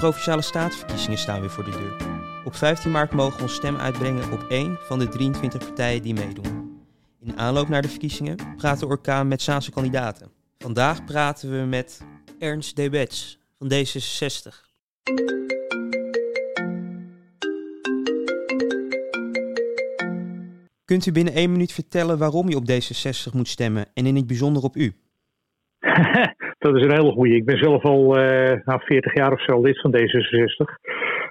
provinciale statenverkiezingen staan weer voor de deur. Op 15 maart mogen we ons stem uitbrengen op één van de 23 partijen die meedoen. In aanloop naar de verkiezingen praat de orkaan met Zaanse kandidaten. Vandaag praten we met Ernst Debets van D66. Kunt u binnen één minuut vertellen waarom u op D66 moet stemmen en in het bijzonder op u? dat is een hele goede. Ik ben zelf al uh, nou, 40 jaar of zo lid van D66.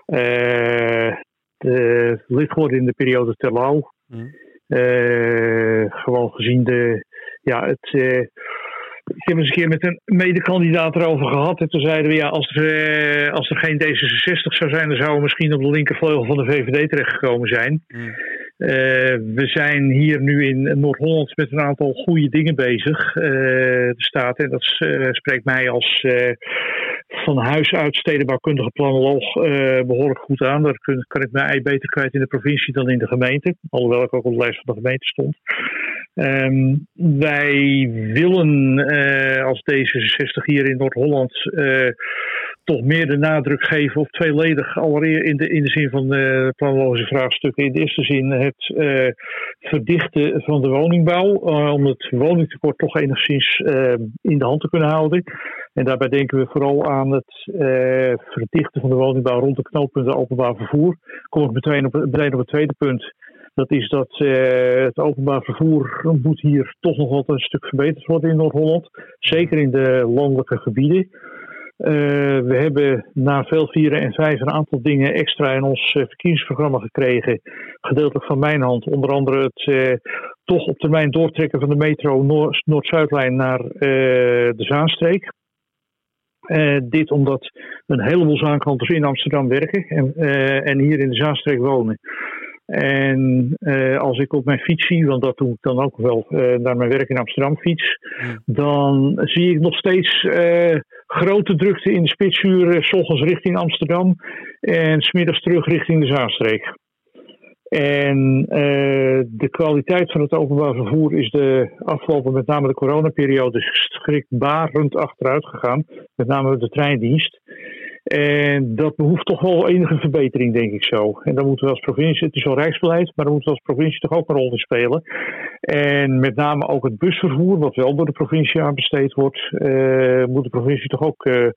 Uh, de, lid geworden in de periode Terlouw. Mm. Uh, gewoon gezien de, ja, het, ik heb eens een keer met een medekandidaat erover gehad. En toen zeiden we, ja, als er, als er geen D66 zou zijn, dan zouden we misschien op de linkervleugel van de VVD terechtgekomen zijn. Mm. Uh, we zijn hier nu in Noord-Holland met een aantal goede dingen bezig. Uh, de staat, en dat uh, spreekt mij als van huis uit stedenbouwkundige planoloog behoorlijk goed aan. Daar kan, ik mij beter kwijt in de provincie dan in de gemeente. Alhoewel ik ook op de lijst van de gemeente stond. Um, wij willen als D66 hier in Noord-Holland toch meer de nadruk geven op tweeledig. Allereerst in de, in de zin van de planologische vraagstukken. In de eerste zin het uh, verdichten van de woningbouw. Uh, om het woningtekort toch enigszins in de hand te kunnen houden. En daarbij denken we vooral aan het verdichten van de woningbouw rond de knooppunten openbaar vervoer. Kom ik meteen op, meteen op het tweede punt. Dat is dat het openbaar vervoer moet hier toch nog wat een stuk verbeterd worden in Noord-Holland. Zeker in de landelijke gebieden. Uh, we hebben na veel vieren en vijf een aantal dingen extra in ons uh, verkiezingsprogramma gekregen. Gedeeltelijk van mijn hand. Onder andere het uh, toch op termijn doortrekken van de metro Noord-Zuidlijn naar de Zaanstreek. dit omdat een heleboel zaankanters in Amsterdam werken en, en hier in de Zaanstreek wonen. En uh, als ik op mijn fiets zie, want dat doe ik dan ook wel uh, naar mijn werk in Amsterdam fiets, dan zie ik nog steeds uh, grote drukte in de spitsuur, s ochtends richting Amsterdam en smiddags terug richting de Zaanstreek. En de kwaliteit van het openbaar vervoer is de afgelopen, met name de coronaperiode, schrikbarend achteruit gegaan. Met name de treindienst. En dat behoeft toch wel enige verbetering, denk ik zo. En dan moeten we als provincie, het is wel rijksbeleid, maar dan moeten we als provincie toch ook een rol in spelen. En met name ook het busvervoer, wat wel door de provincie aanbesteed wordt, uh, moet de provincie toch ook uh,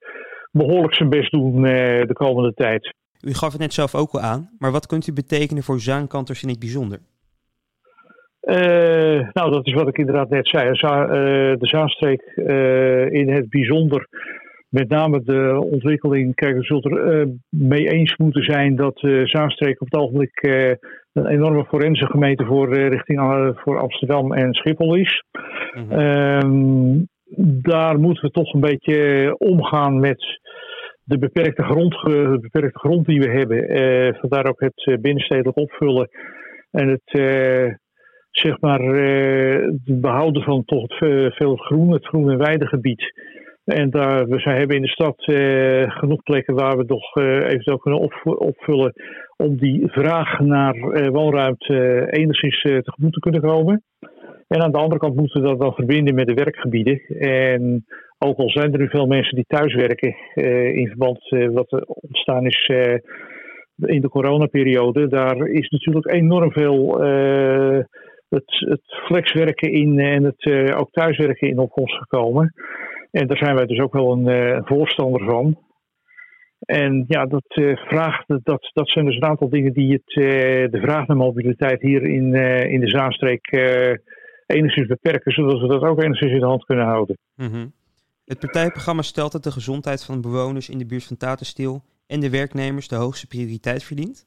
behoorlijk zijn best doen uh, de komende tijd. U gaf het net zelf ook al aan, maar wat kunt u betekenen voor zaankanters in het bijzonder? nou, dat is wat ik inderdaad net zei. de Zaanstreek in het bijzonder met name de ontwikkeling, kijk, we zullen er uh, mee eens moeten zijn dat uh, Zaanstreek op het ogenblik uh, een enorme forense gemeente voor, richting voor Amsterdam en Schiphol is. Mm -hmm. daar moeten we toch een beetje omgaan met de beperkte grond, de beperkte grond die we hebben. vandaar ook het binnenstedelijk opvullen en het zeg maar, het behouden van toch het veel groen, het groen- en weidegebied. En daar, we hebben in de stad uh, genoeg plekken waar we nog uh, eventueel kunnen op, opvullen om die vraag naar uh, woonruimte enigszins tegemoet te kunnen komen. En aan de andere kant moeten we dat dan verbinden met de werkgebieden. En ook al zijn er nu veel mensen die thuiswerken in verband wat er ontstaan is in de coronaperiode, daar is natuurlijk enorm veel het, het flexwerken in en het ook thuiswerken in opkomst gekomen. En daar zijn wij dus ook wel een uh, voorstander van. En ja, dat, uh, vraagt, dat, dat zijn dus een aantal dingen die het, uh, de vraag naar mobiliteit hier in, in de Zaanstreek enigszins beperken, zodat we dat ook enigszins in de hand kunnen houden. -hmm. Het partijprogramma stelt dat de gezondheid van de bewoners in de buurt van Tatenstiel en de werknemers de hoogste prioriteit verdient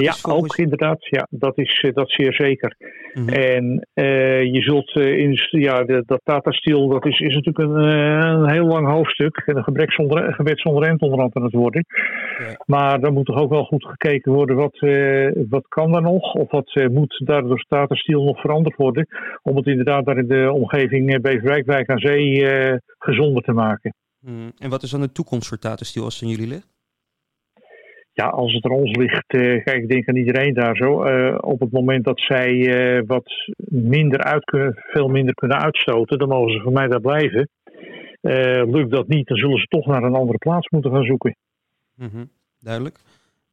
ja, ook inderdaad. Ja, dat is eh, dat zeer zeker. Mhm. En uh, je zult uh, in ja, de, dat Tata Steel, dat is, is natuurlijk een, een heel lang hoofdstuk. En een gebrek zonder, gebed zonder onderhand aan het worden. Ja. Maar dan moet toch ook wel goed gekeken worden wat, wat kan er nog? Of wat moet daardoor Tata Steel nog veranderd worden? Om het inderdaad daar in de omgeving Beverwijk, Wijk aan Zee gezonder te maken. Mhm. En wat is dan de toekomst voor Tata Steel als het aan jullie ligt? Ja, als het aan ons ligt, uh, kijk, ik denk aan iedereen daar zo. Uh, op het moment dat zij uh, wat minder uit kunnen, veel minder kunnen uitstoten, dan mogen ze voor mij daar blijven. lukt dat niet, dan zullen ze toch naar een andere plaats moeten gaan zoeken. Mhm, duidelijk.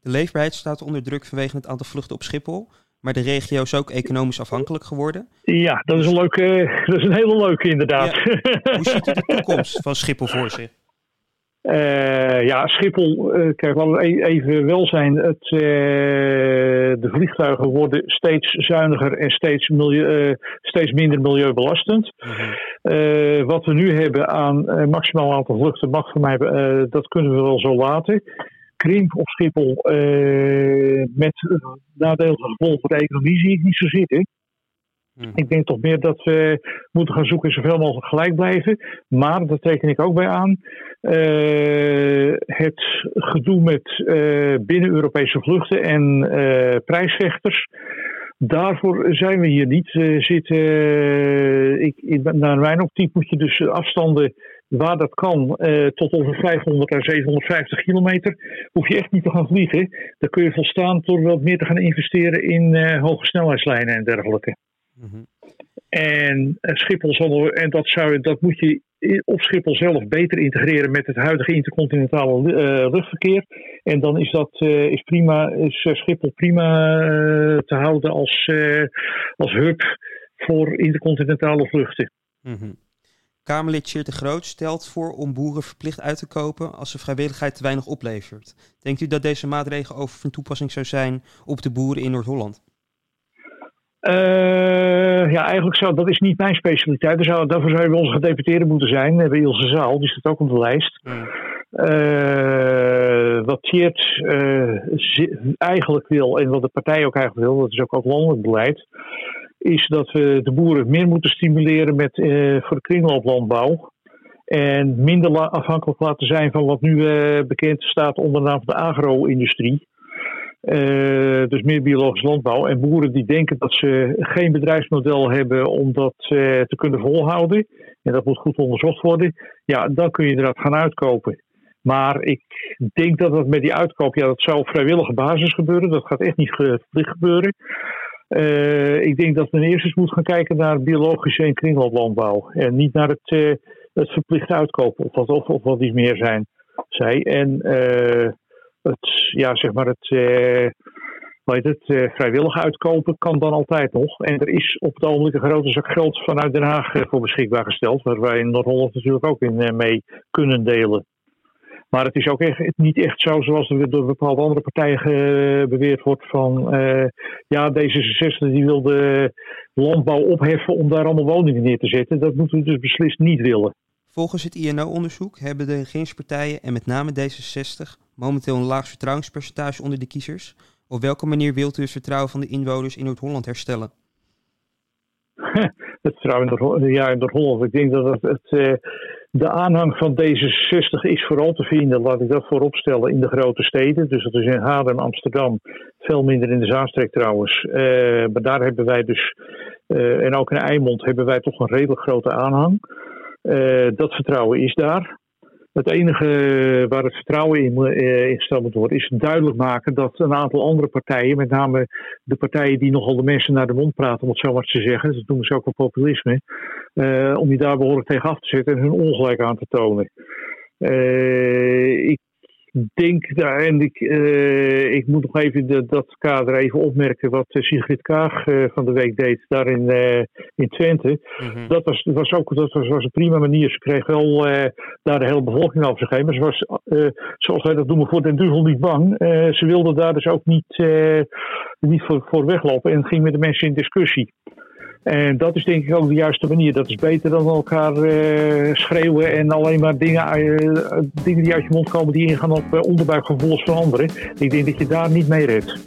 De leefbaarheid staat onder druk vanwege het aantal vluchten op Schiphol. Maar de regio is ook economisch afhankelijk geworden. Ja, dat is een, leuke, dat is een hele leuke inderdaad. Hoe ziet u de toekomst van Schiphol voor zich? Uh, ja, Schiphol, uh, kijk, laten we e-, even wel zijn. Het, uh, de vliegtuigen worden steeds zuiniger en steeds, milieu, steeds minder milieubelastend. Mhm. wat we nu hebben aan maximaal aantal vluchten mag voor mij, dat kunnen we wel zo laten. Krimp op Schiphol met nadelige gevolgen voor de economie zie ik niet zo zitten. Mhm. Ik denk toch meer dat we moeten gaan zoeken zoveel mogelijk gelijk blijven. Maar, dat teken ik ook bij aan, uh, het gedoe met uh, binnen-Europese vluchten en uh, prijsvechters. Daarvoor zijn we hier niet zitten. Ik, ik, naar mijn optiek moet je dus afstanden waar dat kan, tot over 500 à 750 kilometer, hoef je echt niet te gaan vliegen. Dan kun je volstaan door wat meer te gaan investeren in hoge snelheidslijnen en dergelijke. Mm En Schiphol zal, en dat, zou, dat moet je op Schiphol zelf beter integreren met het huidige intercontinentale uh, luchtverkeer. En dan is dat uh, is prima, is eh, Schiphol prima uh, te houden als, als hub voor intercontinentale vluchten. Mm -hmm. Kamerlid Tjeerd de Groot stelt voor om boeren verplicht uit te kopen als de vrijwilligheid te weinig oplevert. Denkt u dat deze maatregel over van toepassing zou zijn op de boeren in Noord-Holland? Uh, ja, eigenlijk zou dat is niet mijn specialiteit. Zou, daarvoor zou je bij onze gedeputeerde moeten zijn, eh, bij Ilse Zaal, die staat ook op de lijst. Uh, wat Tjeerd uh, eigenlijk wil, en wat de partij ook eigenlijk wil, dat is ook, ook landelijk beleid, is dat we de boeren meer moeten stimuleren met, voor de kringlooplandbouw. En minder afhankelijk laten zijn van wat nu bekend staat onder de naam van de agro-industrie. Uh, dus meer biologisch landbouw. En boeren die denken dat ze geen bedrijfsmodel hebben om dat uh, te kunnen volhouden. En dat moet goed onderzocht worden. Ja, dan kun je inderdaad gaan uitkopen. Maar ik denk dat dat met die uitkoop, ja, dat zou op vrijwillige basis gebeuren. Dat gaat echt niet verplicht gebeuren. Uh, ik denk dat men eerst eens moet gaan kijken naar biologische en kringlooplandbouw. En niet naar het, het verplicht uitkopen of wat, of, of wat iets meer zijn. Zij. En het, ja, zeg maar het, uh, het uh, vrijwillig uitkopen kan dan altijd nog. En er is op het ogenblik een grote zak geld vanuit Den Haag eh, voor beschikbaar gesteld, waar wij in Noord-Holland natuurlijk ook in mee kunnen delen. Maar het is ook echt, niet echt zo zoals er door bepaalde andere partijen beweerd wordt van ja, D66 die wil de landbouw opheffen om daar allemaal woningen neer te zetten. Dat moeten we dus beslist niet willen. Volgens het INO-onderzoek hebben de regeringspartijen en met name D66 momenteel een laag vertrouwenspercentage onder de kiezers. Op welke manier wilt u het vertrouwen van de inwoners in Noord-Holland herstellen? Het vertrouwen ja, in Noord-Holland. Ik denk dat het, het uh, de aanhang van D66 is vooral te vinden, laat ik dat voorop stellen, in de grote steden. Dus dat is in Haarlem, Amsterdam, veel minder in de Zaanstreek trouwens. Uh, maar daar hebben wij dus, uh, en ook in Eimond, hebben wij toch een redelijk grote aanhang. Dat vertrouwen is daar. Het enige waar het vertrouwen in, uh, ingesteld moet worden, is duidelijk maken dat een aantal andere partijen, met name de partijen die nogal de mensen naar de mond praten, om het zo maar te zeggen, dat noemen ze ook wel populisme, uh, om die daar behoorlijk tegen af te zetten en hun ongelijk aan te tonen. Ik denk daar, en ik, uh, ik moet nog even de, dat kader even opmerken wat eh, Sigrid Kaag uh, van de week deed daar in, uh, in Twente. Mm-hmm. Dat, was, was ook dat was, was een prima manier. Ze kreeg wel daar de hele bevolking over zich heen. Maar ze was, zoals wij dat noemen, voor den duivel niet bang. ze wilde daar dus ook niet, niet voor, voor weglopen en ging met de mensen in discussie. En dat is denk ik ook de juiste manier. Dat is beter dan elkaar uh, schreeuwen en alleen maar dingen, uh, dingen die uit je mond komen die ingaan op uh, onderbuikgevoelens van anderen. Ik denk dat je daar niet mee redt.